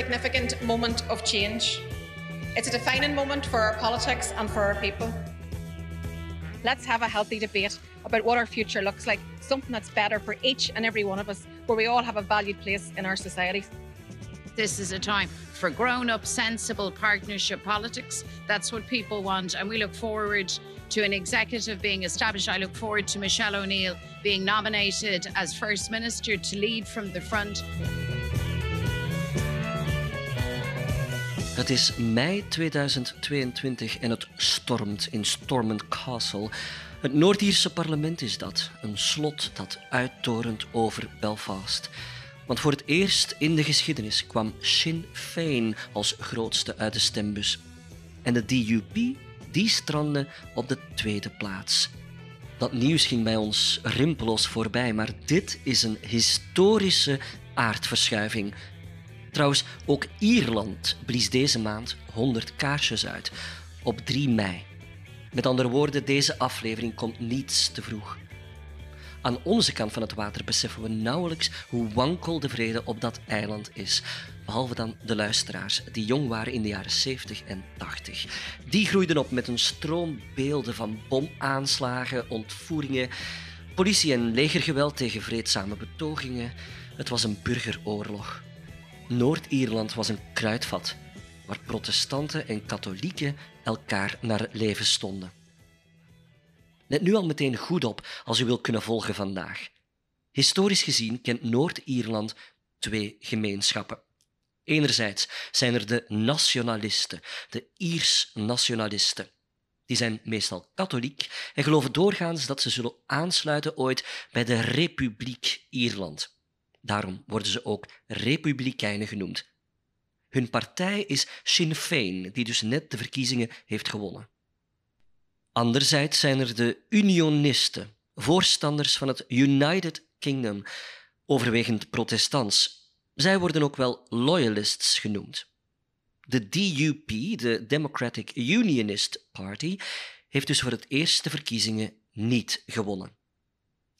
significant moment of change. It's a defining moment for our politics and for our people. Let's have a healthy debate about what our future looks like, something that's better for each and every one of us, where we all have a valued place in our society. This is a time for grown up, sensible partnership politics. That's what people want. And we look forward to an executive being established. I look forward to Michelle O'Neill being nominated as First Minister to lead from the front. Het is mei 2022 en het stormt in Stormont Castle. Het Noord-Ierse parlement is dat, een slot dat uittorent over Belfast. Want voor het eerst in de geschiedenis kwam Sinn Féin als grootste uit de stembus. En de DUP, die strandde op de tweede plaats. Dat nieuws ging bij ons rimpeloos voorbij, maar dit is een historische aardverschuiving. Trouwens, ook Ierland blies deze maand 100 kaarsjes uit, op 3 mei. Met andere woorden, deze aflevering komt niets te vroeg. Aan onze kant van het water beseffen we nauwelijks hoe wankel de vrede op dat eiland is. Behalve dan de luisteraars, die jong waren in de jaren 70 en 80. Die groeiden op met een stroom beelden van bomaanslagen, ontvoeringen, politie- en legergeweld tegen vreedzame betogingen. Het was een burgeroorlog. Noord-Ierland was een kruidvat waar protestanten en katholieken elkaar naar leven stonden. Let nu al meteen goed op als u wilt kunnen volgen vandaag. Historisch gezien kent Noord-Ierland twee gemeenschappen. Enerzijds zijn er de nationalisten, de Iers-nationalisten. Die zijn meestal katholiek en geloven doorgaans dat ze zullen aansluiten ooit bij de Republiek Ierland. Daarom worden ze ook republikeinen genoemd. Hun partij is Sinn Féin, die dus net de verkiezingen heeft gewonnen. Anderzijds zijn er de unionisten, voorstanders van het United Kingdom, overwegend protestants. Zij worden ook wel loyalists genoemd. De DUP, de Democratic Unionist Party, heeft dus voor het eerst de verkiezingen niet gewonnen.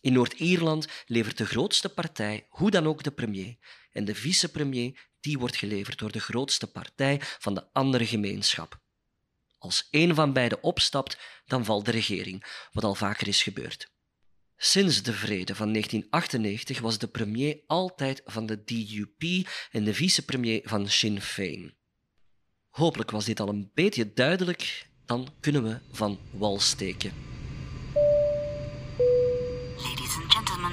In Noord-Ierland levert de grootste partij hoe dan ook de premier en de vicepremier die wordt geleverd door de grootste partij van de andere gemeenschap. Als een van beiden opstapt, dan valt de regering, wat al vaker is gebeurd. Sinds de vrede van 1998 was de premier altijd van de DUP en de vicepremier van Sinn Féin. Hopelijk was dit al een beetje duidelijk, dan kunnen we van wal steken.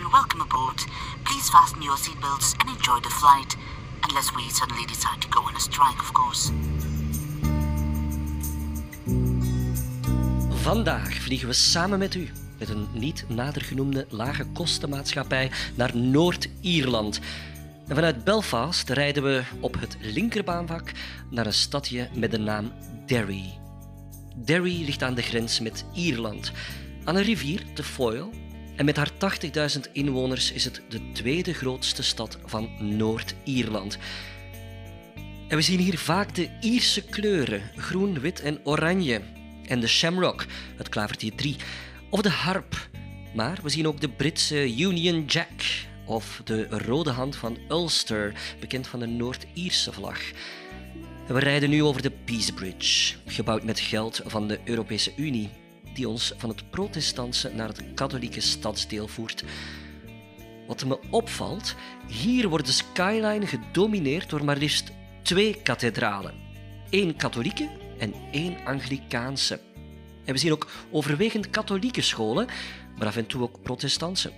Gentlemen, welcome aboard. Please fasten your seatbelts and enjoy the flight. Unless we suddenly decide to go on a strike, of course. Vandaag vliegen we samen met u, met een niet nader genoemde lage kostenmaatschappij, naar Noord-Ierland. En vanuit Belfast rijden we op het linkerbaanvak naar een stadje met de naam Derry. Derry ligt aan de grens met Ierland, aan een rivier, de Foyle. En met haar 80.000 inwoners is het de tweede grootste stad van Noord-Ierland. En we zien hier vaak de Ierse kleuren, groen, wit en oranje en de shamrock, het klavertje 3, of de harp. Maar we zien ook de Britse Union Jack of de rode hand van Ulster, bekend van de Noord-Ierse vlag. we rijden nu over de Peace Bridge, gebouwd met geld van de Europese Unie, die ons van het protestantse naar het katholieke stadsdeel voert. Wat me opvalt, hier wordt de skyline gedomineerd door maar liefst twee kathedralen. één katholieke en één Anglikaanse. En we zien ook overwegend katholieke scholen, maar af en toe ook protestantse.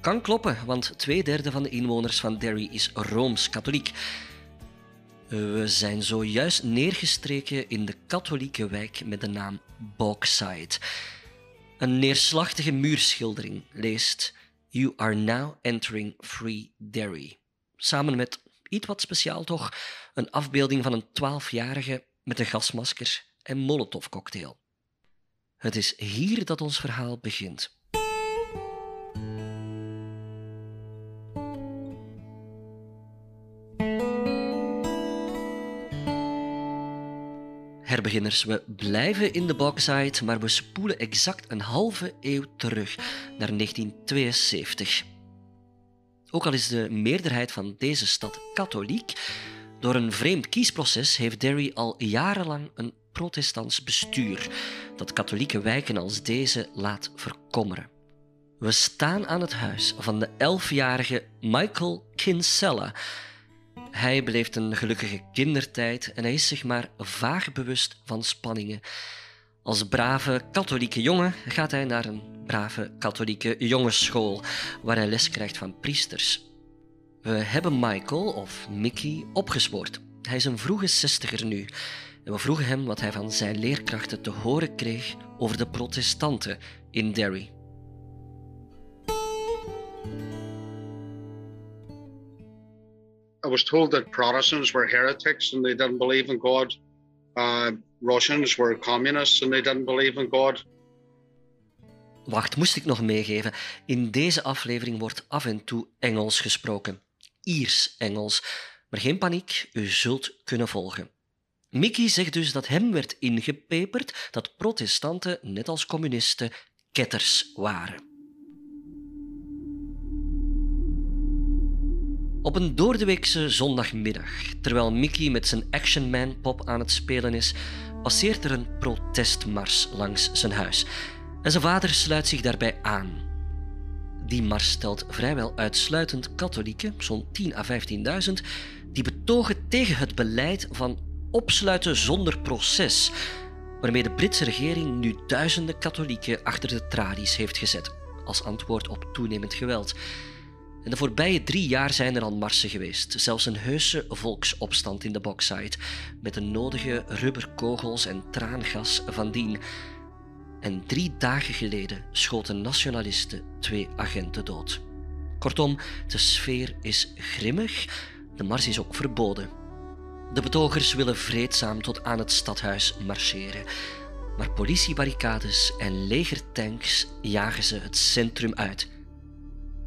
Kan kloppen, want twee derde van de inwoners van Derry is rooms-katholiek. We zijn zojuist neergestreken in de katholieke wijk met de naam Bogside. Een neerslachtige muurschildering leest You are now entering Free Derry. Samen met, iets wat speciaal toch, een afbeelding van een twaalfjarige met een gasmasker en molotovcocktail. Het is hier dat ons verhaal begint. Herbeginners, we blijven in de boxsite, maar we spoelen exact een halve eeuw terug naar 1972. Ook al is de meerderheid van deze stad katholiek, Door een vreemd kiesproces heeft Derry al jarenlang een protestants bestuur dat katholieke wijken als deze laat verkommeren. We staan aan het huis van de elfjarige Michael Kinsella. Hij beleeft een gelukkige kindertijd en hij is zich maar vaag bewust van spanningen. Als brave katholieke jongen gaat hij naar een brave katholieke jongensschool, waar hij les krijgt van priesters. We hebben Michael, of Mickey, opgespoord. Hij is een vroege zestiger nu. En we vroegen hem wat hij van zijn leerkrachten te horen kreeg over de protestanten in Derry. I was told that Protestants were heretics and they didn't believe in God. Uh, Russians were communists and they didn't believe in God. Wacht, moest ik nog meegeven. In deze aflevering wordt af en toe Engels gesproken. Iers-Engels. Maar geen paniek, u zult kunnen volgen. Mickey zegt dus dat hem werd ingepeperd dat protestanten, net als communisten, ketters waren. Op een doordeweekse zondagmiddag, terwijl Mickey met zijn Action Man pop aan het spelen is, passeert er een protestmars langs zijn huis. En zijn vader sluit zich daarbij aan. Die mars stelt vrijwel uitsluitend katholieken, zo'n 10 à 15.000, die betogen tegen het beleid van opsluiten zonder proces, waarmee de Britse regering nu duizenden katholieken achter de tralies heeft gezet, als antwoord op toenemend geweld. De voorbije drie jaar zijn er al marsen geweest, zelfs een heuse volksopstand in de Boxside, met de nodige rubberkogels en traangas van dien. En drie dagen geleden schoten nationalisten twee agenten dood. Kortom, de sfeer is grimmig, de mars is ook verboden. De betogers willen vreedzaam tot aan het stadhuis marcheren. Maar politiebarricades en legertanks jagen ze het centrum uit.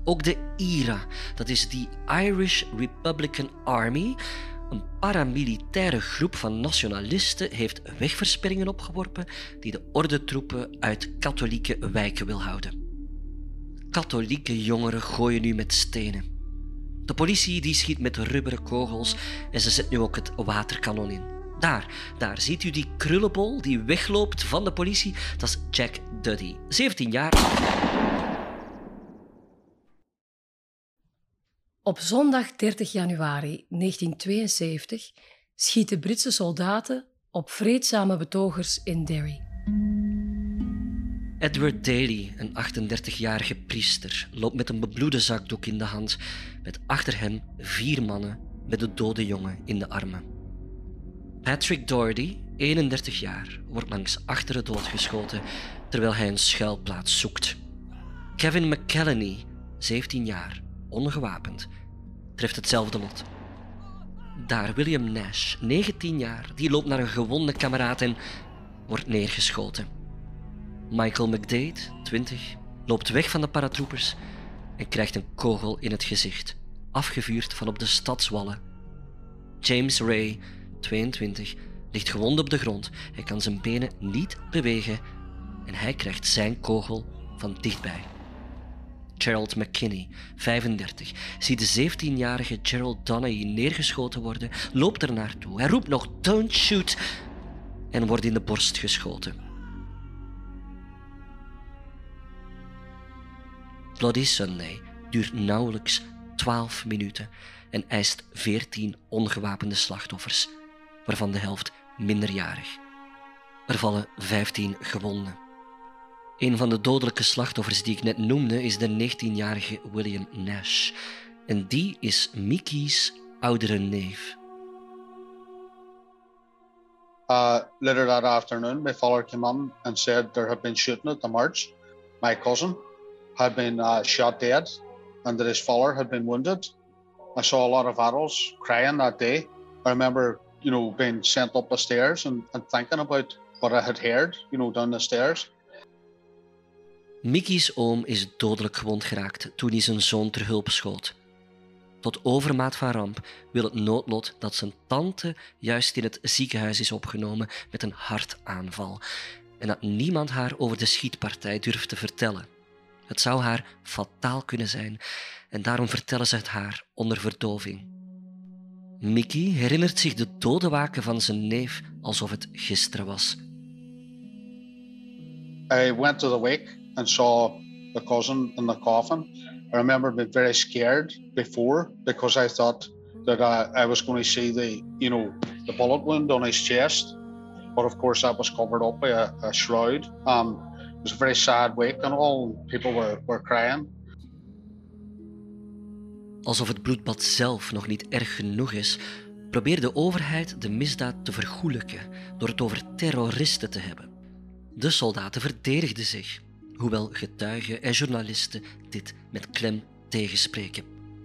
Ook de IRA, dat is die Irish Republican Army, een paramilitaire groep van nationalisten, heeft wegversperringen opgeworpen die de ordentroepen uit katholieke wijken wil houden. Katholieke jongeren gooien nu met stenen. De politie die schiet met rubberen kogels en ze zet nu ook het waterkanon in. Daar, daar ziet u die krullenbol die wegloopt van de politie. Dat is Jack Duddy, 17 jaar. Op zondag 30 januari 1972 schieten Britse soldaten op vreedzame betogers in Derry. Edward Daly, een 38-jarige priester, loopt met een bebloede zakdoek in de hand, met achter hem vier mannen met de dode jongen in de armen. Patrick Doherty, 31 jaar, wordt langs achteren doodgeschoten terwijl hij een schuilplaats zoekt. Kevin McKellany, 17 jaar, ongewapend, treft hetzelfde lot. Daar William Nash, 19 jaar, die loopt naar een gewonde kameraad en wordt neergeschoten. Michael McDade, 20, loopt weg van de paratroopers en krijgt een kogel in het gezicht, afgevuurd van op de stadswallen. James Ray, 22, ligt gewond op de grond. Hij kan zijn benen niet bewegen en hij krijgt zijn kogel van dichtbij. Gerald McKinney, 35, ziet de 17-jarige Gerald Donaghy neergeschoten worden, loopt er naartoe. Hij roept nog Don't shoot en wordt in de borst geschoten. Bloody Sunday duurt nauwelijks 12 minuten en eist 14 ongewapende slachtoffers, waarvan de helft minderjarig. Er vallen 15 gewonden. Een van de dodelijke slachtoffers die ik net noemde is de 19-jarige William Nash. En die is Mickey's oudere neef. Uh, later that afternoon, my father came in and said there had been shooting at the march. My cousin had been uh, shot dead and that his father had been wounded. I saw a lot of adults crying that day. I remember, you know, being sent up the stairs and, and thinking about what I had heard, you know, down the stairs. Mickey's oom is dodelijk gewond geraakt toen hij zijn zoon ter hulp schoot. Tot overmaat van ramp wil het noodlot dat zijn tante juist in het ziekenhuis is opgenomen met een hartaanval en dat niemand haar over de schietpartij durft te vertellen. Het zou haar fataal kunnen zijn en daarom vertellen ze het haar onder verdoving. Mickey herinnert zich de dodenwaken van zijn neef alsof het gisteren was. I went to the wake and saw the cousin in the coffin. I remember being very scared before because I thought that I, I was going to see the, you know, the bullet wound on his chest. But of course, that was covered up by a, a shroud. Um, it was a very sad wake, and all people were, were crying. Alsof het bloedbad zelf nog niet erg genoeg is, probeert de overheid de misdaad te vergoelijken door het over terroristen te hebben. De soldaten verdedigden zich, hoewel getuigen en journalisten dit met klem tegenspreken.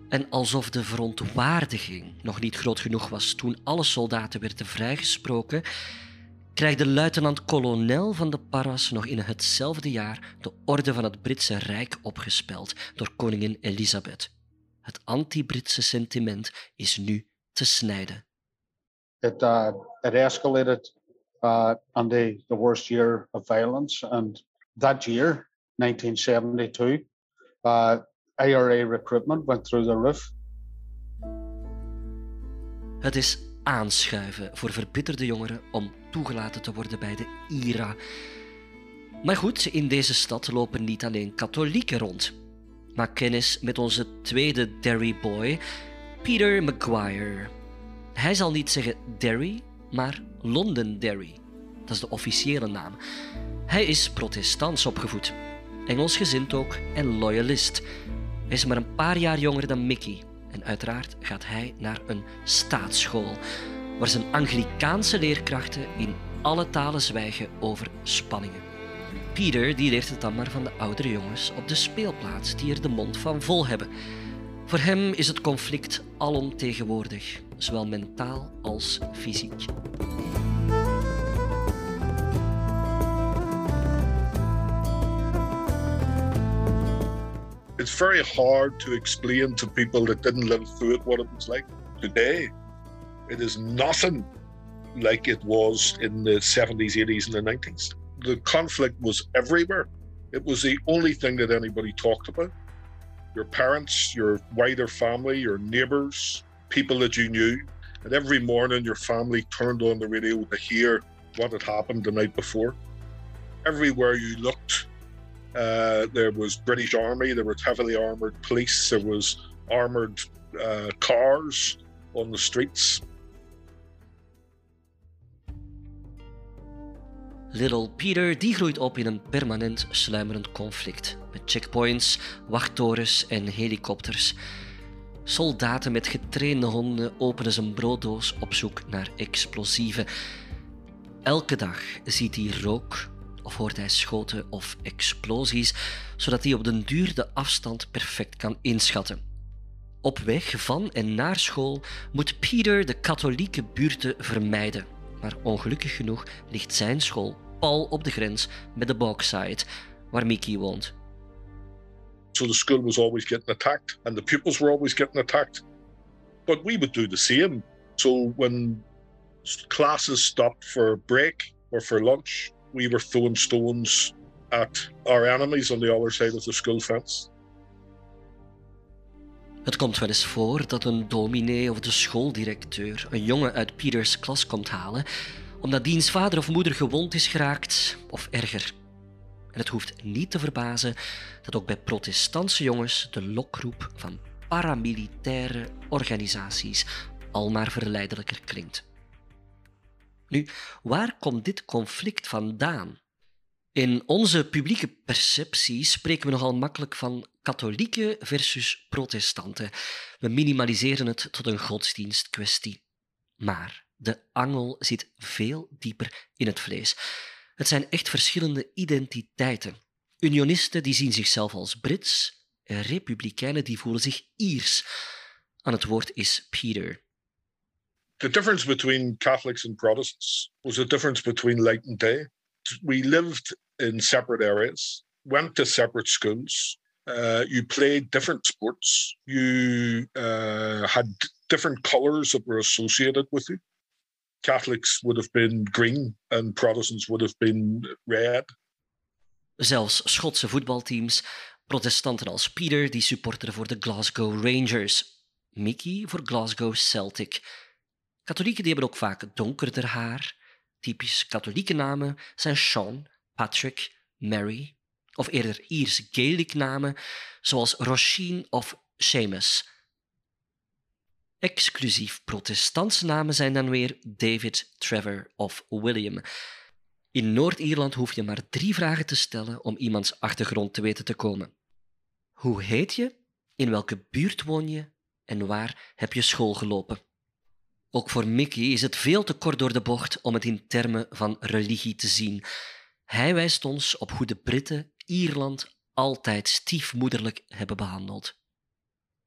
En alsof de verontwaardiging nog niet groot genoeg was toen alle soldaten werden vrijgesproken, krijgt de luitenant-kolonel van de Paras nog in hetzelfde jaar de Orde van het Britse Rijk opgespeld door koningin Elisabeth. Het anti-Britse sentiment is nu te snijden. It, uh, it escalated uh, on the, the worst year of violence. And that year, 1972, uh, IRA recruitment went through the roof. Het is aanschuiven voor verbitterde jongeren om toegelaten te worden bij de IRA. Maar goed, in deze stad lopen niet alleen katholieken rond. Maak kennis met onze tweede Derry boy, Peter Maguire. Hij zal niet zeggen Derry, maar Londonderry. Dat is de officiële naam. Hij is protestants opgevoed, Engelsgezind ook en loyalist. Hij is maar een paar jaar jonger dan Mickey en uiteraard gaat hij naar een staatsschool, waar zijn Anglikaanse leerkrachten in alle talen zwijgen over spanningen. Peter die leert het dan maar van de oudere jongens op de speelplaats die er de mond van vol hebben. Voor hem is het conflict alomtegenwoordig, zowel mentaal als fysiek. It's very hard to explain to people that didn't live through it what it was like. Today, it is nothing like it was in the 70s, 80s, and the 90s. The conflict was everywhere. It was the only thing that anybody talked about. Your parents, your wider family, your neighbours, people that you knew. And every morning, your family turned on the radio to hear what had happened the night before. Everywhere you looked, uh, there was British Army, there was heavily armoured police, there was armoured uh, cars on the streets. Little Peter die groeit op in een permanent sluimerend conflict met checkpoints, wachttorens en helikopters. Soldaten met getrainde honden openen zijn brooddoos op zoek naar explosieven. Elke dag ziet hij rook of hoort hij schoten of explosies, zodat hij op den duur de afstand perfect kan inschatten. Op weg van en naar school moet Peter de katholieke buurten vermijden. Maar ongelukkig genoeg ligt zijn school pal op de grens met de Bogside, waar Mickey woont. So the school was always getting attacked, and the pupils were always getting attacked. But we would do the same. So when classes stopped for break or for lunch, we were throwing stones at our enemies on the other side of the school fence. Het komt wel eens voor dat een dominee of de schooldirecteur een jongen uit Peters klas komt halen omdat diens vader of moeder gewond is geraakt of erger. En het hoeft niet te verbazen dat ook bij protestantse jongens de lokroep van paramilitaire organisaties al maar verleidelijker klinkt. Nu, waar komt dit conflict vandaan? In onze publieke perceptie spreken we nogal makkelijk van katholieken versus protestanten. We minimaliseren het tot een godsdienstkwestie. Maar de angel zit veel dieper in het vlees. Het zijn echt verschillende identiteiten. Unionisten die zien zichzelf als Brits en republikeinen die voelen zich Iers. Aan het woord is Peter. The difference between Catholics and Protestants was a difference between light and day. We lived in separate areas, went to separate schools. Uh, you played different sports. You uh, had different colors that were associated with you. Catholics would have been green and Protestants would have been red. Zelfs Schotse voetbalteams, protestanten als Peter, die supporteren voor de Glasgow Rangers, Mickey voor Glasgow Celtic. Katholieken die hebben ook vaak donkerder haar. Typisch katholieke namen zijn Sean, Patrick, Mary, of eerder Ierse Gaelic namen zoals Roisin of Seamus. Exclusief protestantse namen zijn dan weer David, Trevor of William. In Noord-Ierland hoef je maar drie vragen te stellen om iemands achtergrond te weten te komen. Hoe heet je? In welke buurt woon je? En waar heb je school gelopen? Ook voor Mickey is het veel te kort door de bocht om het in termen van religie te zien. Hij wijst ons op hoe de Britten Ierland altijd stiefmoederlijk hebben behandeld.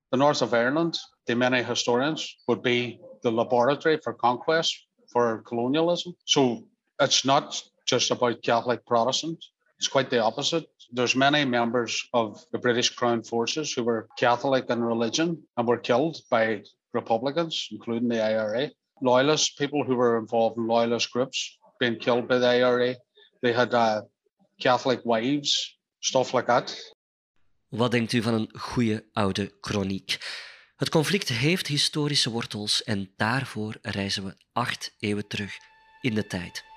The north of Ireland, the many historians would be the laboratory for conquest, for colonialism. So it's not just about Catholic Protestant. It's quite the opposite. There's many members of the British Crown Forces who were Catholic in religion and were killed by Republicans, including the IRA. Loyalist people who were involved in loyalist groups being killed by the IRA. They had uh, Catholic wives, stuff like that. Wat denkt u van een goede oude chroniek? Het conflict heeft historische wortels en daarvoor reizen we acht eeuwen terug in de tijd.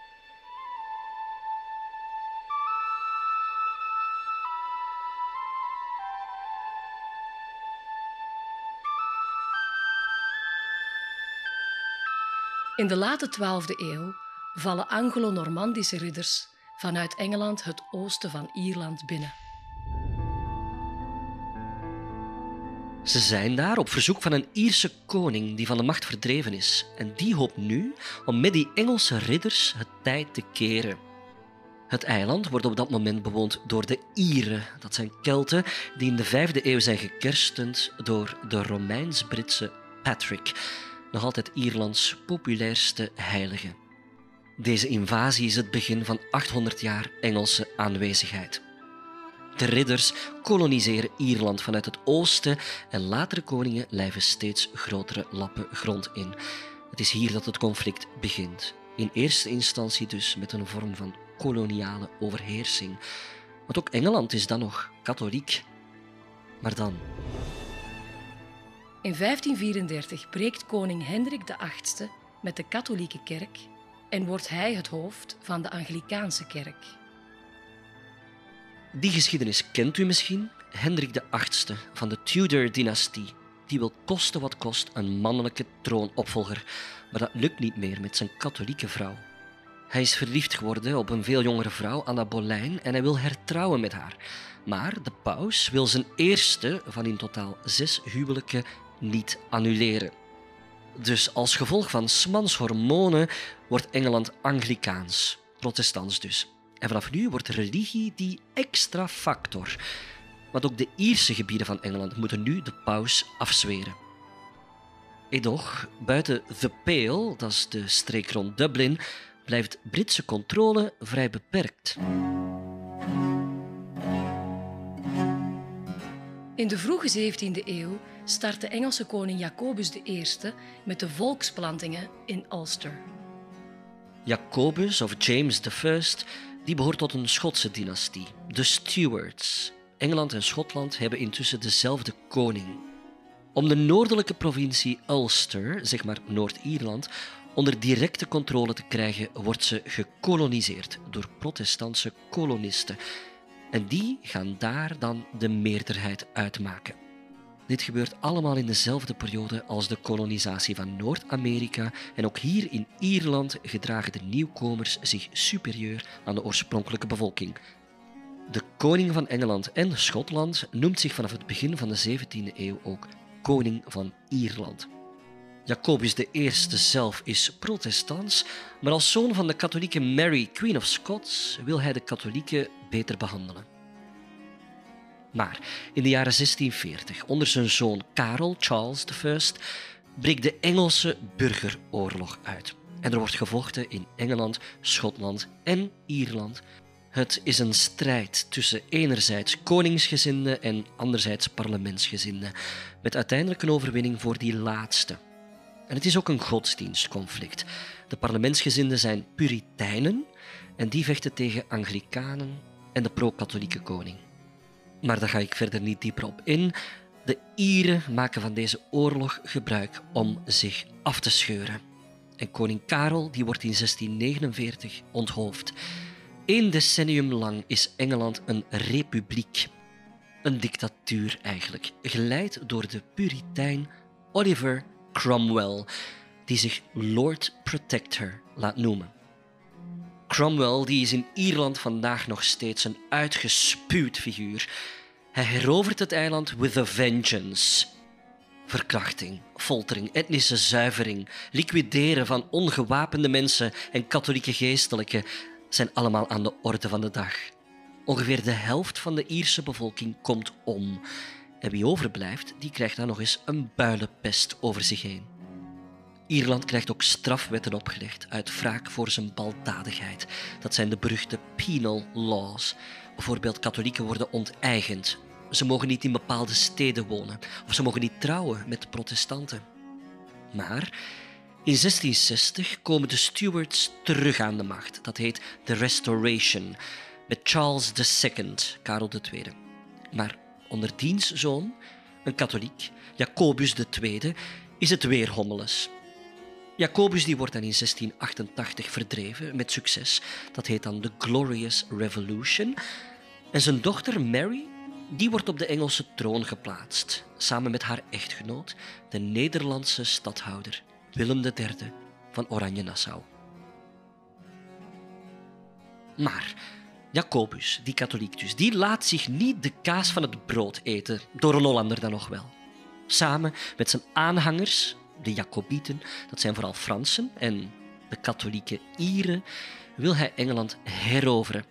In de late 12e eeuw vallen Anglo-Normandische ridders vanuit Engeland het oosten van Ierland binnen. Ze zijn daar op verzoek van een Ierse koning die van de macht verdreven is. En die hoopt nu om met die Engelse ridders het tijd te keren. Het eiland wordt op dat moment bewoond door de Ieren. Dat zijn Kelten die in de vijfde eeuw zijn gekerstend door de Romeins-Britse Patrick, nog altijd Ierlands populairste heilige. Deze invasie is het begin van 800 jaar Engelse aanwezigheid. De ridders koloniseren Ierland vanuit het oosten en latere koningen lijven steeds grotere lappen grond in. Het is hier dat het conflict begint. In eerste instantie dus met een vorm van koloniale overheersing. Want ook Engeland is dan nog katholiek. Maar dan. In 1534 breekt koning Hendrik VIII met de katholieke kerk en wordt hij het hoofd van de Anglikaanse kerk. Die geschiedenis kent u misschien. Hendrik VIII van de Tudor-dynastie. Die wil kosten wat kost een mannelijke troonopvolger. Maar dat lukt niet meer met zijn katholieke vrouw. Hij is verliefd geworden op een veel jongere vrouw, Anna Boleyn, en hij wil hertrouwen met haar. Maar de paus wil zijn eerste van in totaal zes huwelijken niet annuleren. Dus als gevolg van Smans hormonen wordt Engeland Anglikaans, protestants dus. En vanaf nu wordt religie die extra factor. Want ook de Ierse gebieden van Engeland moeten nu de paus afzweren. Edoch, buiten The Pale, dat is de streek rond Dublin, blijft Britse controle vrij beperkt. In de vroege 17e eeuw start de Engelse koning Jacobus I met de volksplantingen in Ulster. Jacobus of James I die behoort tot een Schotse dynastie, de Stuarts. Engeland en Schotland hebben intussen dezelfde koning. Om de noordelijke provincie Ulster, zeg maar Noord-Ierland, onder directe controle te krijgen, wordt ze gekoloniseerd door protestantse kolonisten. En die gaan daar dan de meerderheid uitmaken. Dit gebeurt allemaal in dezelfde periode als de kolonisatie van Noord-Amerika en ook hier in Ierland gedragen de nieuwkomers zich superieur aan de oorspronkelijke bevolking. De koning van Engeland en Schotland noemt zich vanaf het begin van de 17e eeuw ook koning van Ierland. Jacobus I zelf is protestants, maar als zoon van de katholieke Mary, Queen of Scots, wil hij de katholieken beter behandelen. Maar in de jaren 1640, onder zijn zoon Karel Charles I, breekt de Engelse burgeroorlog uit. En er wordt gevochten in Engeland, Schotland en Ierland. Het is een strijd tussen enerzijds koningsgezinden en anderzijds parlementsgezinden, met uiteindelijk een overwinning voor die laatste. En het is ook een godsdienstconflict. De parlementsgezinden zijn Puritijnen en die vechten tegen Anglikanen en de pro-katholieke koning. Maar daar ga ik verder niet dieper op in. De Ieren maken van deze oorlog gebruik om zich af te scheuren. En koning Karel die wordt in 1649 onthoofd. Eén decennium lang is Engeland een republiek. Een dictatuur eigenlijk, geleid door de puritein Oliver Cromwell, die zich Lord Protector laat noemen. Cromwell die is in Ierland vandaag nog steeds een uitgespuwd figuur. Hij herovert het eiland with a vengeance. Verkrachting, foltering, etnische zuivering, liquideren van ongewapende mensen en katholieke geestelijken zijn allemaal aan de orde van de dag. Ongeveer de helft van de Ierse bevolking komt om. En wie overblijft, die krijgt dan nog eens een builenpest over zich heen. Ierland krijgt ook strafwetten opgelegd uit wraak voor zijn baldadigheid. Dat zijn de beruchte penal laws. Bijvoorbeeld katholieken worden onteigend. Ze mogen niet in bepaalde steden wonen of ze mogen niet trouwen met protestanten. Maar in 1660 komen de Stuarts terug aan de macht. Dat heet de Restoration, met Charles II, Karel II. Maar onder diens zoon, een katholiek, Jacobus II, is het weer hommeles. Jacobus die wordt dan in 1688 verdreven met succes. Dat heet dan de Glorious Revolution. En zijn dochter Mary die wordt op de Engelse troon geplaatst, samen met haar echtgenoot, de Nederlandse stadhouder Willem III van Oranje-Nassau. Maar Jacobus, die katholiek dus, die laat zich niet de kaas van het brood eten, door een Hollander dan nog wel. Samen met zijn aanhangers, de Jacobieten, dat zijn vooral Fransen, en de katholieke Ieren, wil hij Engeland heroveren.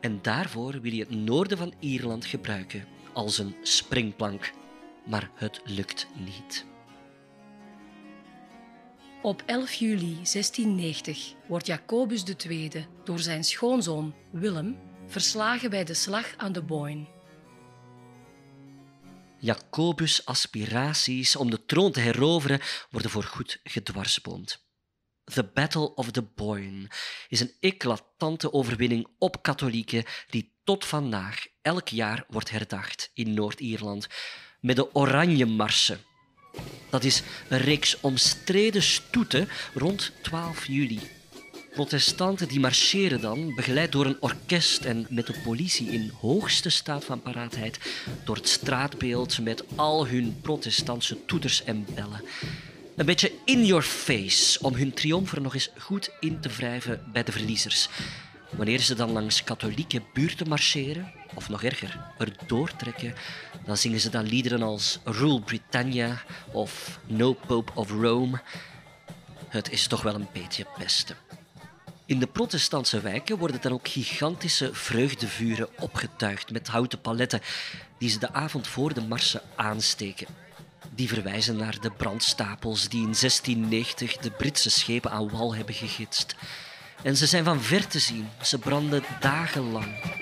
En daarvoor wil hij het noorden van Ierland gebruiken als een springplank. Maar het lukt niet. Op 11 juli 1690 wordt Jacobus II door zijn schoonzoon Willem verslagen bij de slag aan de Boyne. Jacobus' aspiraties om de troon te heroveren worden voorgoed gedwarsboomd. The Battle of the Boyne is een eclatante overwinning op katholieken die tot vandaag elk jaar wordt herdacht in Noord-Ierland met de Oranje Marsen. Dat is een reeks omstreden stoeten rond 12 juli. Protestanten die marcheren dan, begeleid door een orkest en met de politie in hoogste staat van paraatheid, door het straatbeeld met al hun protestantse toeters en bellen. Een beetje in your face om hun triomf er nog eens goed in te wrijven bij de verliezers. Wanneer ze dan langs katholieke buurten marcheren, of nog erger, er doortrekken, dan zingen ze dan liederen als Rule Britannia of No Pope of Rome. Het is toch wel een beetje pesten. In de protestantse wijken worden dan ook gigantische vreugdevuren opgetuigd met houten paletten die ze de avond voor de marsen aansteken. Die verwijzen naar de brandstapels die in 1690 de Britse schepen aan wal hebben gegidst. En ze zijn van ver te zien. Ze branden dagenlang.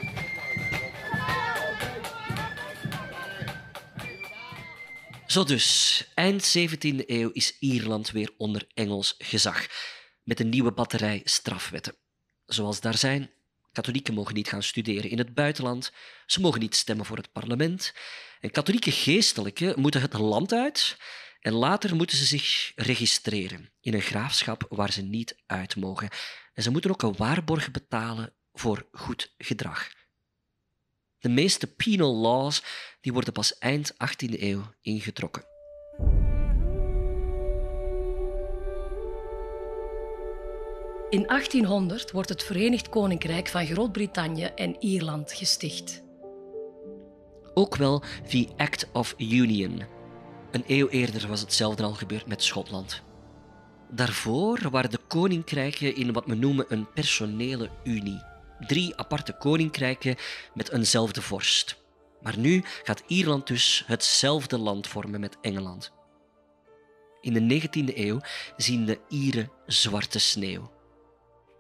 Zo dus, eind 17e eeuw is Ierland weer onder Engels gezag, met een nieuwe batterij strafwetten. Zoals daar zijn, katholieken mogen niet gaan studeren in het buitenland, ze mogen niet stemmen voor het parlement, en katholieke geestelijken moeten het land uit en later moeten ze zich registreren in een graafschap waar ze niet uit mogen. En ze moeten ook een waarborg betalen voor goed gedrag. De meeste penal laws die worden pas eind 18e eeuw ingetrokken. In 1800 wordt het Verenigd Koninkrijk van Groot-Brittannië en Ierland gesticht. Ook wel The Act of Union. Een eeuw eerder was hetzelfde al gebeurd met Schotland. Daarvoor waren de koninkrijken in wat we noemen een personele unie. Drie aparte koninkrijken met eenzelfde vorst. Maar nu gaat Ierland dus hetzelfde land vormen met Engeland. In de 19e eeuw zien de Ieren zwarte sneeuw.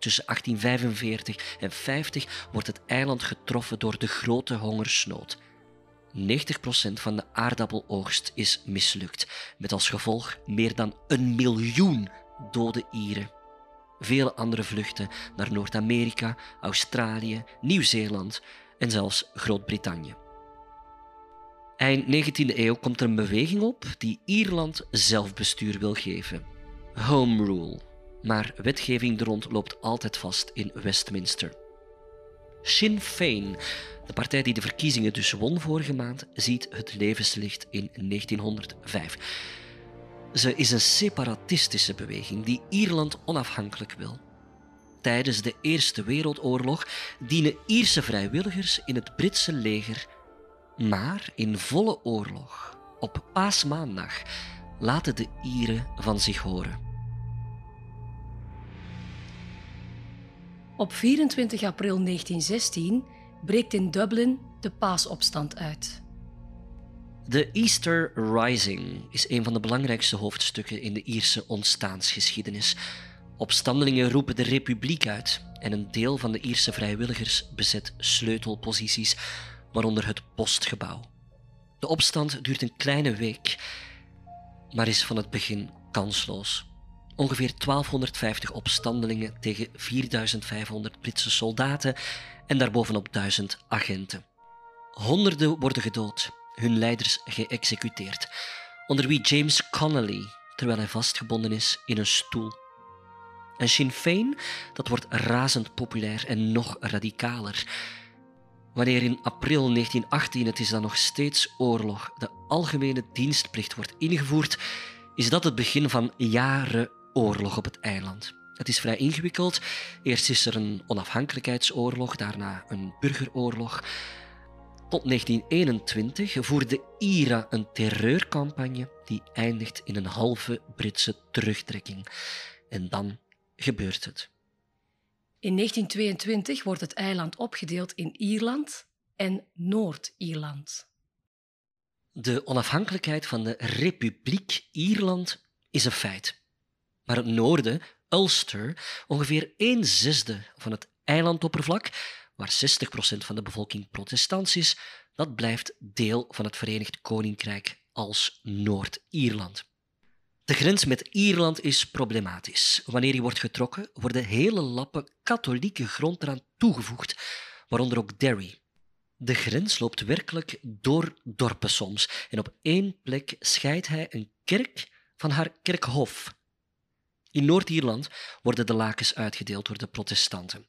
Tussen 1845 en 50 wordt het eiland getroffen door de grote hongersnood. 90% van de aardappeloogst is mislukt, met als gevolg meer dan een miljoen dode Ieren. Vele andere vluchten naar Noord-Amerika, Australië, Nieuw-Zeeland en zelfs Groot-Brittannië. Eind 19e eeuw komt er een beweging op die Ierland zelfbestuur wil geven. Home Rule. Maar wetgeving er rond loopt altijd vast in Westminster. Sinn Féin, de partij die de verkiezingen dus won vorige maand, ziet het levenslicht in 1905. Ze is een separatistische beweging die Ierland onafhankelijk wil. Tijdens de Eerste Wereldoorlog dienen Ierse vrijwilligers in het Britse leger, maar in volle oorlog, op paasmaandag, laten de Ieren van zich horen. Op 24 april 1916 breekt in Dublin de paasopstand uit. De Easter Rising is een van de belangrijkste hoofdstukken in de Ierse ontstaansgeschiedenis. Opstandelingen roepen de republiek uit en een deel van de Ierse vrijwilligers bezet sleutelposities, waaronder het postgebouw. De opstand duurt een kleine week, maar is van het begin kansloos. Ongeveer 1250 opstandelingen tegen 4500 Britse soldaten en daarbovenop duizend agenten. Honderden worden gedood, hun leiders geëxecuteerd, onder wie James Connolly, terwijl hij vastgebonden is in een stoel. En Sinn Féin, dat wordt razend populair en nog radicaler. Wanneer in april 1918, het is dan nog steeds oorlog, de algemene dienstplicht wordt ingevoerd, is dat het begin van jaren oorlog op het eiland. Het is vrij ingewikkeld. Eerst is er een onafhankelijkheidsoorlog, daarna een burgeroorlog. Tot 1921 voerde IRA een terreurcampagne die eindigt in een halve Britse terugtrekking. En dan gebeurt het. In 1922 wordt het eiland opgedeeld in Ierland en Noord-Ierland. De onafhankelijkheid van de Republiek Ierland is een feit. Maar het noorden, Ulster, ongeveer een zesde van het eilandoppervlak, waar 60% van de bevolking protestants is, dat blijft deel van het Verenigd Koninkrijk als Noord-Ierland. De grens met Ierland is problematisch. Wanneer die wordt getrokken, worden hele lappen katholieke grond eraan toegevoegd, waaronder ook Derry. De grens loopt werkelijk door dorpen soms en op één plek scheidt hij een kerk van haar kerkhof. In Noord-Ierland worden de lakens uitgedeeld door de protestanten.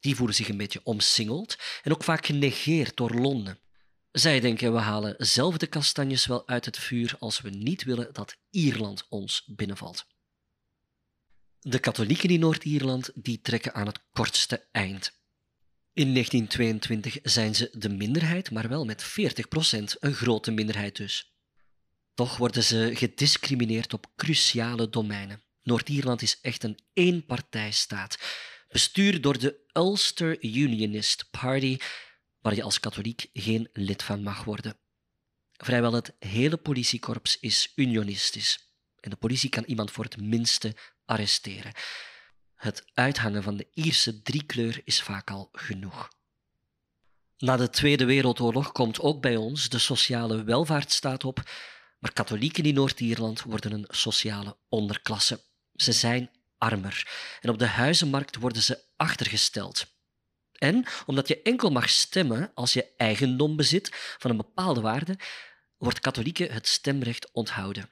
Die voelen zich een beetje omsingeld en ook vaak genegeerd door Londen. Zij denken we halen zelf de kastanjes wel uit het vuur als we niet willen dat Ierland ons binnenvalt. De katholieken in Noord-Ierland die trekken aan het kortste eind. In 1922 zijn ze de minderheid, maar wel met 40%, een grote minderheid dus. Toch worden ze gediscrimineerd op cruciale domeinen. Noord-Ierland is echt een eenpartijstaat, bestuurd door de Ulster Unionist Party, waar je als katholiek geen lid van mag worden. Vrijwel het hele politiekorps is unionistisch en de politie kan iemand voor het minste arresteren. Het uithangen van de Ierse driekleur is vaak al genoeg. Na de Tweede Wereldoorlog komt ook bij ons de sociale welvaartsstaat op, maar katholieken in Noord-Ierland worden een sociale onderklasse. Ze zijn armer en op de huizenmarkt worden ze achtergesteld. En omdat je enkel mag stemmen als je eigendom bezit van een bepaalde waarde, wordt katholieken het stemrecht onthouden.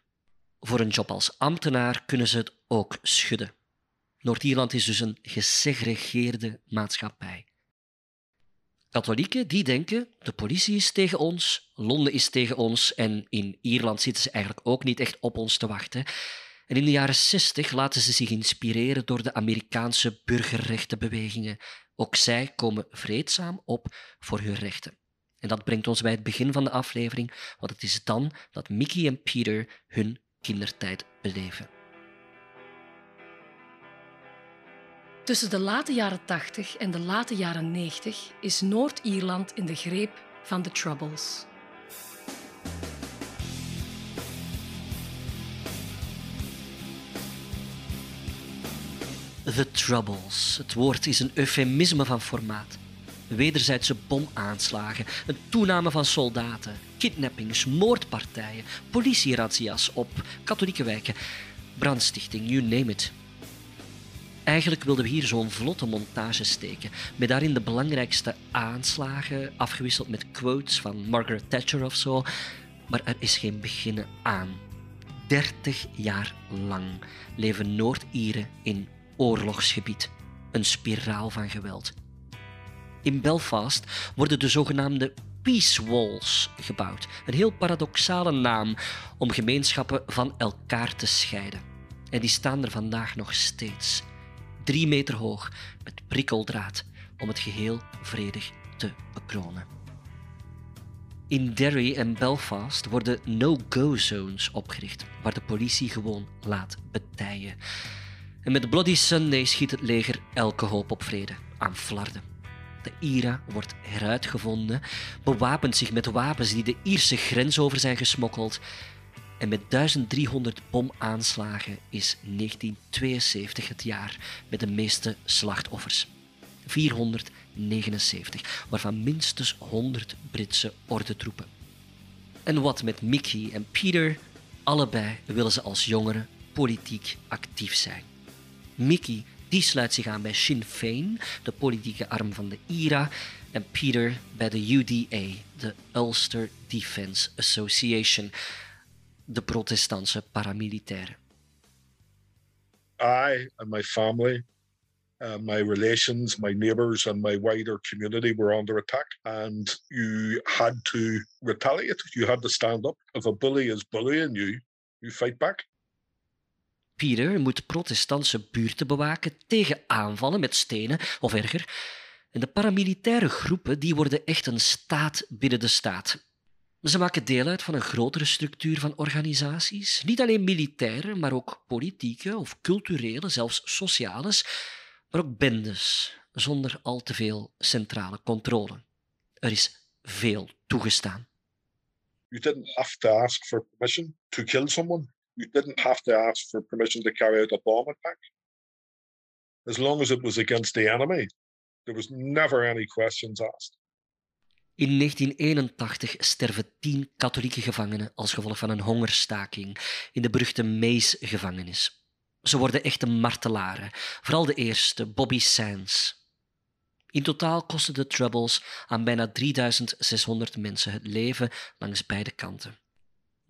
Voor een job als ambtenaar kunnen ze het ook schudden. Noord-Ierland is dus een gesegregeerde maatschappij. Katholieken die denken, de politie is tegen ons, Londen is tegen ons en in Ierland zitten ze eigenlijk ook niet echt op ons te wachten. En in de jaren 60 laten ze zich inspireren door de Amerikaanse burgerrechtenbewegingen. Ook zij komen vreedzaam op voor hun rechten. En dat brengt ons bij het begin van de aflevering, want het is dan dat Mickey en Peter hun kindertijd beleven. Tussen de late jaren 80 en de late jaren 90 is Noord-Ierland in de greep van de Troubles. The Troubles. Het woord is een eufemisme van formaat. Wederzijdse bomaanslagen, een toename van soldaten, kidnappings, moordpartijen, politierazzia's op katholieke wijken, brandstichting, you name it. Eigenlijk wilden we hier zo'n vlotte montage steken, met daarin de belangrijkste aanslagen, afgewisseld met quotes van Margaret Thatcher of zo, maar er is geen beginnen aan. 30 jaar lang leven Noord-Ieren in oorlogsgebied. Een spiraal van geweld. In Belfast worden de zogenaamde Peace Walls gebouwd. Een heel paradoxale naam om gemeenschappen van elkaar te scheiden. En die staan er vandaag nog steeds. Drie meter hoog, met prikkeldraad, om het geheel vredig te bekronen. In Derry en Belfast worden no-go zones opgericht, waar de politie gewoon laat betijen. En met Bloody Sunday schiet het leger elke hoop op vrede aan flarden. De IRA wordt heruitgevonden, bewapent zich met wapens die de Ierse grens over zijn gesmokkeld. En met 1300 bomaanslagen is 1972 het jaar met de meeste slachtoffers. 479, waarvan minstens 100 Britse ordentroepen. En wat met Mickey en Peter? Allebei willen ze als jongeren politiek actief zijn. Mickey die sluit zich aan bij Sinn Féin, de politieke arm van de IRA, en Peter bij de UDA, de Ulster Defence Association, de protestantse paramilitairen. I and my family, uh, my relations, my neighbours, and my wider community were under attack, and you had to retaliate. You had to stand up. If a bully is bullying you, you fight back. Peter moet protestantse buurten bewaken tegen aanvallen met stenen of erger. En de paramilitaire groepen die worden echt een staat binnen de staat. Ze maken deel uit van een grotere structuur van organisaties, niet alleen militaire, maar ook politieke of culturele, zelfs sociales, maar ook bendes, zonder al te veel centrale controle. Er is veel toegestaan. You didn't have to ask for permission to kill someone. You didn't have to ask for permission to carry out a bomb attack. As long as it was against the enemy, there was never any questions asked. In 1981 sterven tien katholieke gevangenen als gevolg van een hongerstaking in de beruchte Maze-gevangenis. Ze worden echte martelaren, vooral de eerste, Bobby Sands. In totaal kosten de Troubles aan bijna 3600 mensen het leven langs beide kanten.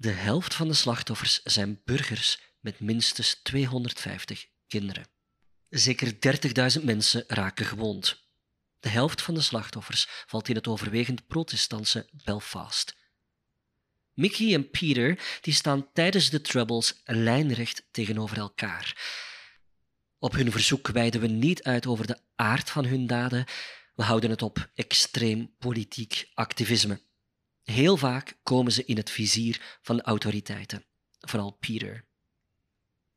De helft van de slachtoffers zijn burgers met minstens 250 kinderen. Zeker 30.000 mensen raken gewond. De helft van de slachtoffers valt in het overwegend protestantse Belfast. Mickey en Peter die staan tijdens de Troubles lijnrecht tegenover elkaar. Op hun verzoek wijden we niet uit over de aard van hun daden, we houden het op extreem politiek activisme. Heel vaak komen ze in het vizier van de autoriteiten, vooral Peter.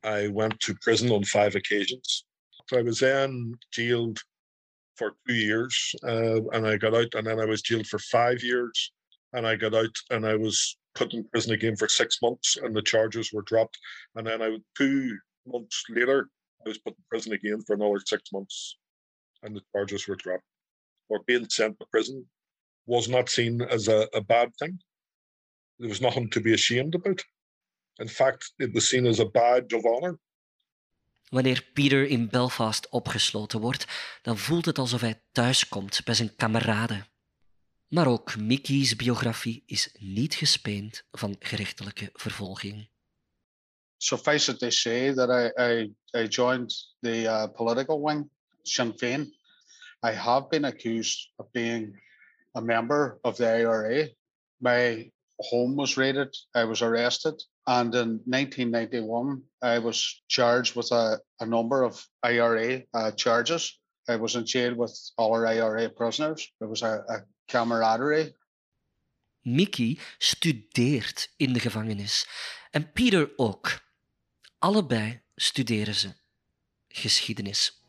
I went to prison on five occasions. I was then jailed for two years, uh, and I got out, and then I was jailed for five years, and I got out, and I was put in prison again for six months, and the charges were dropped. And then I, two months later, I was put in prison again for another six months, and the charges were dropped. Or being sent to prison was not seen as a, a bad thing. There was nothing to be ashamed about. In fact, it was seen as a badge of honor. Wanneer Peter in Belfast opgesloten wordt, dan voelt het alsof hij thuiskomt bij zijn kameraden. Maar ook Mickey's biografie is niet gespeend van gerechtelijke vervolging. Suffice it to say that I, I, I joined the uh, political wing, Sinn Féin. I have been accused of being a member of the IRA. My home was raided. I was arrested. And in 1991, I was charged with a, a number of IRA uh, charges. I was in jail with other IRA prisoners. There was a, a camaraderie. Mickey studeert in de gevangenis en Peter ook. Allebei studeren ze geschiedenis.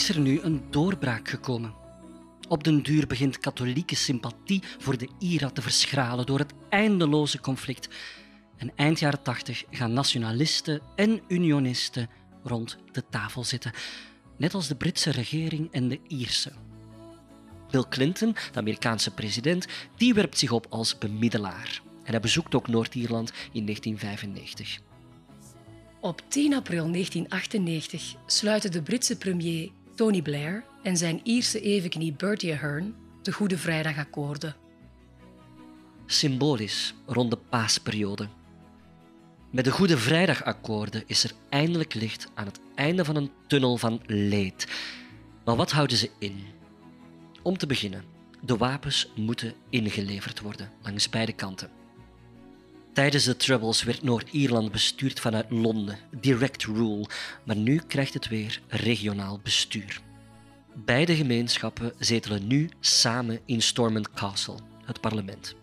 Is er nu een doorbraak gekomen? Op den duur begint katholieke sympathie voor de IRA te verschralen door het eindeloze conflict. En eind jaren 80 gaan nationalisten en unionisten rond de tafel zitten. net als de Britse regering en de Ierse. Bill Clinton, de Amerikaanse president, die werpt zich op als bemiddelaar. En hij bezoekt ook Noord-Ierland in 1995. Op 10 april 1998 sluiten de Britse premier Tony Blair en zijn Ierse evenknie Bertie Ahern de Goede Vrijdagakkoorden. Symbolisch rond de paasperiode. Met de Goede Vrijdagakkoorden is er eindelijk licht aan het einde van een tunnel van leed. Maar wat houden ze in? Om te beginnen, de wapens moeten ingeleverd worden langs beide kanten. Tijdens de Troubles werd Noord-Ierland bestuurd vanuit Londen, direct rule, maar nu krijgt het weer regionaal bestuur. Beide gemeenschappen zetelen nu samen in Stormont Castle, het parlement.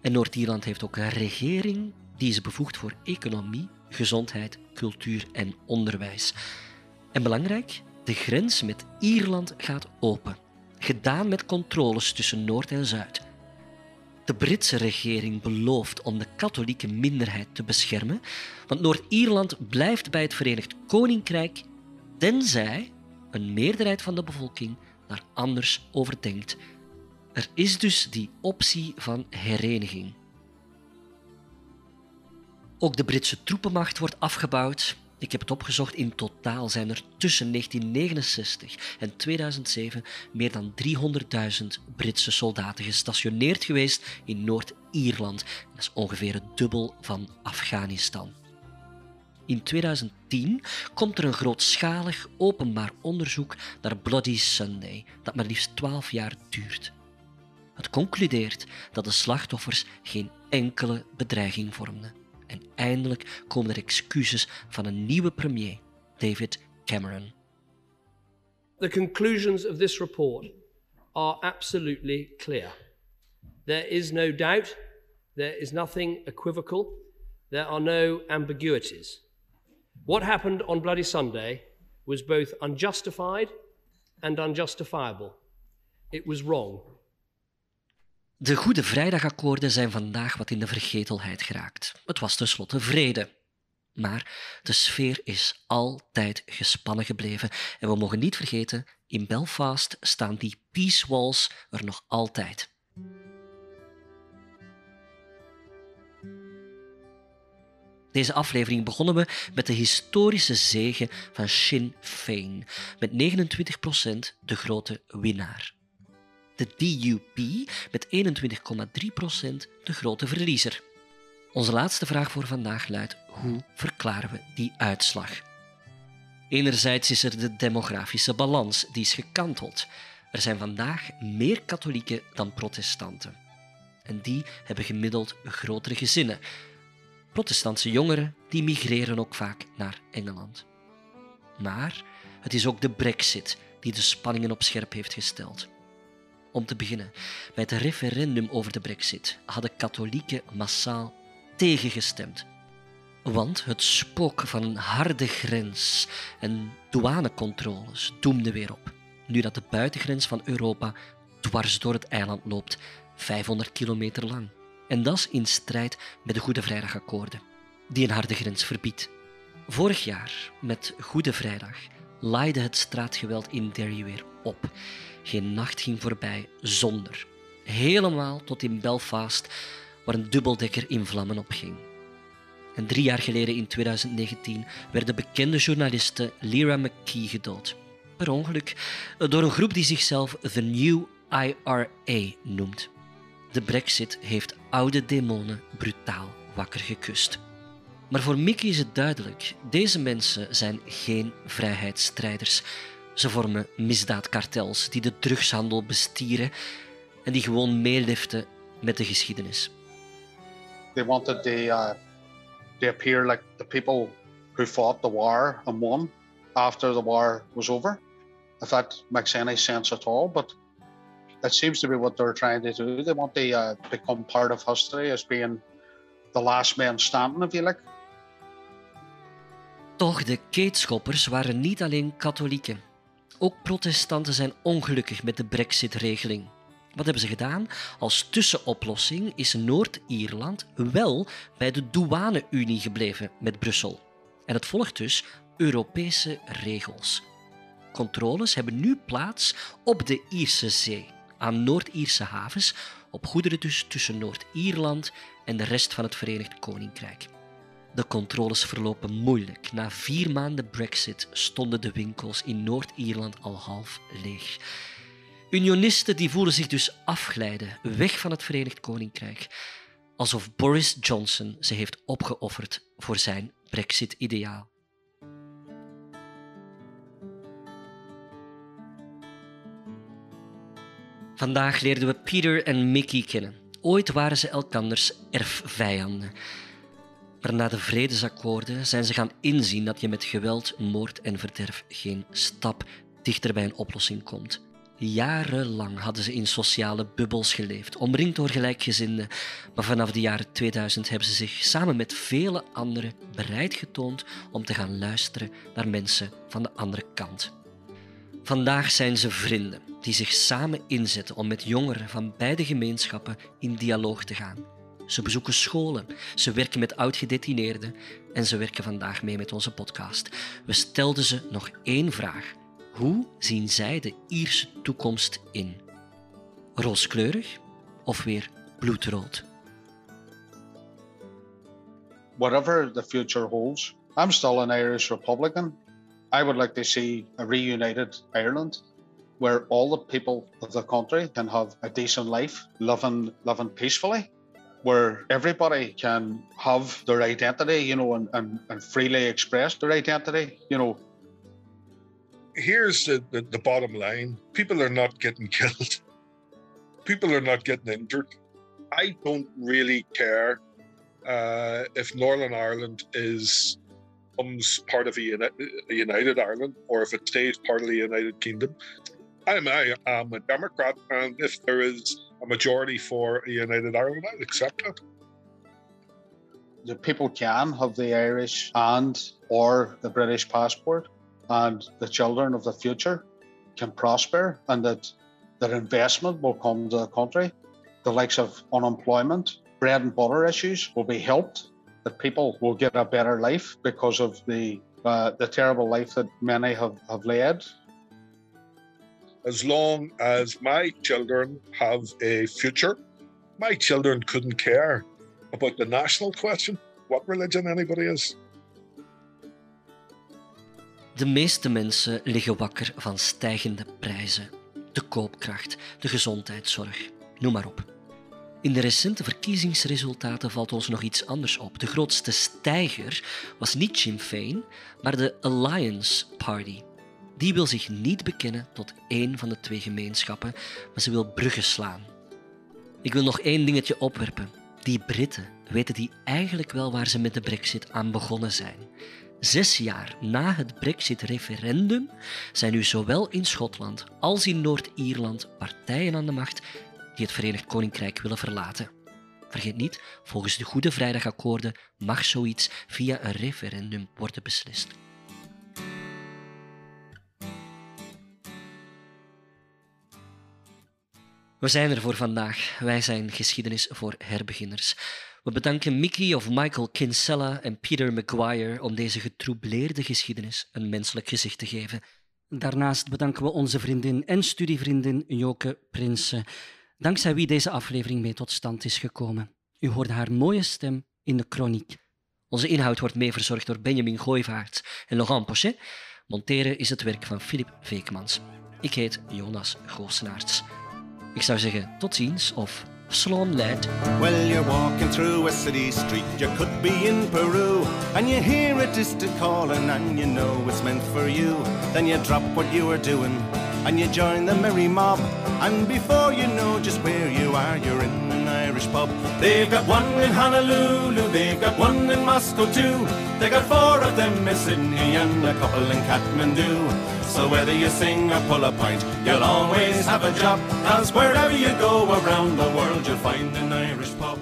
En Noord-Ierland heeft ook een regering die is bevoegd voor economie, gezondheid, cultuur en onderwijs. En belangrijk, de grens met Ierland gaat open, gedaan met controles tussen Noord en Zuid. De Britse regering belooft om de katholieke minderheid te beschermen, want Noord-Ierland blijft bij het Verenigd Koninkrijk tenzij een meerderheid van de bevolking daar anders over denkt. Er is dus die optie van hereniging. Ook de Britse troepenmacht wordt afgebouwd. Ik heb het opgezocht. In totaal zijn er tussen 1969 en 2007 meer dan 300.000 Britse soldaten gestationeerd geweest in Noord-Ierland. Dat is ongeveer het dubbel van Afghanistan. In 2010 komt er een grootschalig openbaar onderzoek naar Bloody Sunday, dat maar liefst 12 jaar duurt. Het concludeert dat de slachtoffers geen enkele bedreiging vormden. En eindelijk komen er excuses van een nieuwe premier, David Cameron. The conclusions of this report are absolutely clear. There is no doubt, there is nothing equivocal, there are no ambiguities. What happened on Bloody Sunday was both unjustified and unjustifiable. It was wrong. De Goede Vrijdagakkoorden zijn vandaag wat in de vergetelheid geraakt. Het was tenslotte vrede. Maar de sfeer is altijd gespannen gebleven. En we mogen niet vergeten, in Belfast staan die peace walls er nog altijd. Deze aflevering begonnen we met de historische zege van Sinn Féin, met 29% de grote winnaar. De DUP met 21,3% de grote verliezer. Onze laatste vraag voor vandaag luidt: hoe verklaren we die uitslag? Enerzijds is er de demografische balans, die is gekanteld. Er zijn vandaag meer katholieken dan protestanten. En die hebben gemiddeld grotere gezinnen. Protestantse jongeren die migreren ook vaak naar Engeland. Maar het is ook de Brexit die de spanningen op scherp heeft gesteld. Om te beginnen, bij het referendum over de Brexit hadden katholieken massaal tegengestemd. Want het spook van een harde grens en douanecontroles doemde weer op, nu dat de buitengrens van Europa dwars door het eiland loopt, 500 kilometer lang. En dat is in strijd met de Goede Vrijdagakkoorden, die een harde grens verbiedt. Vorig jaar, met Goede Vrijdag, laaide het straatgeweld in Derry weer op. Geen nacht ging voorbij zonder. Helemaal tot in Belfast, waar een dubbeldekker in vlammen opging. En drie jaar geleden, in 2019, werd de bekende journaliste Lyra McKee gedood. Per ongeluk door een groep die zichzelf The New IRA noemt. De Brexit heeft oude demonen brutaal wakker gekust. Maar voor Mickey is het duidelijk: deze mensen zijn geen vrijheidsstrijders. Ze vormen misdaadkartels die de drugshandel bestieren en die gewoon meeliften met de geschiedenis. They wanted the, uh, to appear like the people who fought the war and won after the war was over. If that makes any sense at all, but that seems to be what they're trying to do. They want to uh, become part of history as being the last man standing, if you like. Toch, de keetschoppers waren niet alleen katholieken. Ook protestanten zijn ongelukkig met de Brexit-regeling. Wat hebben ze gedaan? Als tussenoplossing is Noord-Ierland wel bij de douane-Unie gebleven met Brussel. En het volgt dus Europese regels. controles hebben nu plaats op de Ierse Zee, aan Noord-Ierse havens, op goederen dus tussen Noord-Ierland en de rest van het Verenigd Koninkrijk. De controles verlopen moeilijk. Na vier maanden Brexit stonden de winkels in Noord-Ierland al half leeg. Unionisten die voelen zich dus afglijden, weg van het Verenigd Koninkrijk, alsof Boris Johnson ze heeft opgeofferd voor zijn Brexit-ideaal. Vandaag leerden we Peter en Mickey kennen. Ooit waren ze elkanders erfvijanden. Maar na de vredesakkoorden zijn ze gaan inzien dat je met geweld, moord en verderf geen stap dichter bij een oplossing komt. Jarenlang hadden ze in sociale bubbels geleefd, omringd door gelijkgezinden, maar vanaf de jaren 2000 hebben ze zich samen met vele anderen bereid getoond om te gaan luisteren naar mensen van de andere kant. Vandaag zijn ze vrienden die zich samen inzetten om met jongeren van beide gemeenschappen in dialoog te gaan. Ze bezoeken scholen, ze werken met oud-gedetineerden en ze werken vandaag mee met onze podcast. We stelden ze nog één vraag. Hoe zien zij de Ierse toekomst in? Rooskleurig of weer bloedrood? Whatever the future holds, I'm still an Irish Republican. I would like to see a reunited Ireland where all the people of the country can have a decent life, living living peacefully, where everybody can have their identity, you know, and, and, and freely express their identity, you know, here's the, the, the bottom line people are not getting killed, people are not getting injured. I don't really care uh, if Northern Ireland is becomes part of a, uni- a United Ireland or if it stays part of the United Kingdom. I'm, I am a Democrat, and if there is a majority for United Ireland, I'll accept that. The people can have the Irish and or the British passport and the children of the future can prosper and that their investment will come to the country. The likes of unemployment, bread and butter issues will be helped, that people will get a better life because of the uh, the terrible life that many have, have led. As long as my children have a future, my children couldn't care about the national question, what religion anybody is. De meeste mensen liggen wakker van stijgende prijzen, de koopkracht, de gezondheidszorg, noem maar op. In de recente verkiezingsresultaten valt ons nog iets anders op. De grootste stijger was niet Sinn Féin, maar de Alliance Party. Die wil zich niet bekennen tot één van de twee gemeenschappen, maar ze wil bruggen slaan. Ik wil nog één dingetje opwerpen. Die Britten weten die eigenlijk wel waar ze met de Brexit aan begonnen zijn. Zes jaar na het Brexit-referendum zijn nu zowel in Schotland als in Noord-Ierland partijen aan de macht die het Verenigd Koninkrijk willen verlaten. Vergeet niet, volgens de Goede Vrijdagakkoorden mag zoiets via een referendum worden beslist. We zijn er voor vandaag. Wij zijn geschiedenis voor herbeginners. We bedanken Mickey of Michael Kinsella en Peter Maguire om deze getroubleerde geschiedenis een menselijk gezicht te geven. Daarnaast bedanken we onze vriendin en studievriendin Joke Prinsen, dankzij wie deze aflevering mee tot stand is gekomen. U hoorde haar mooie stem in de chroniek. Onze inhoud wordt mee verzorgd door Benjamin Gooivaart en Laurent Pochet. Monteren is het werk van Filip Veekmans. Ik heet Jonas Goosenaerts. Ik zou zeggen tot ziens of Slán lad. Well, you're walking through a city street, you could be in Peru, and you hear a distant calling, and you know it's meant for you. Then you drop what you were doing, and you join the merry mob, and before you know just where you are, you're in an Irish pub. They've got one in Honolulu, they've got one in Moscow too. They got four of them in Sydney and a couple in Kathmandu. So whether you sing or pull a pint, you'll always have a job. Cause wherever you go around the world, you'll find an Irish pub.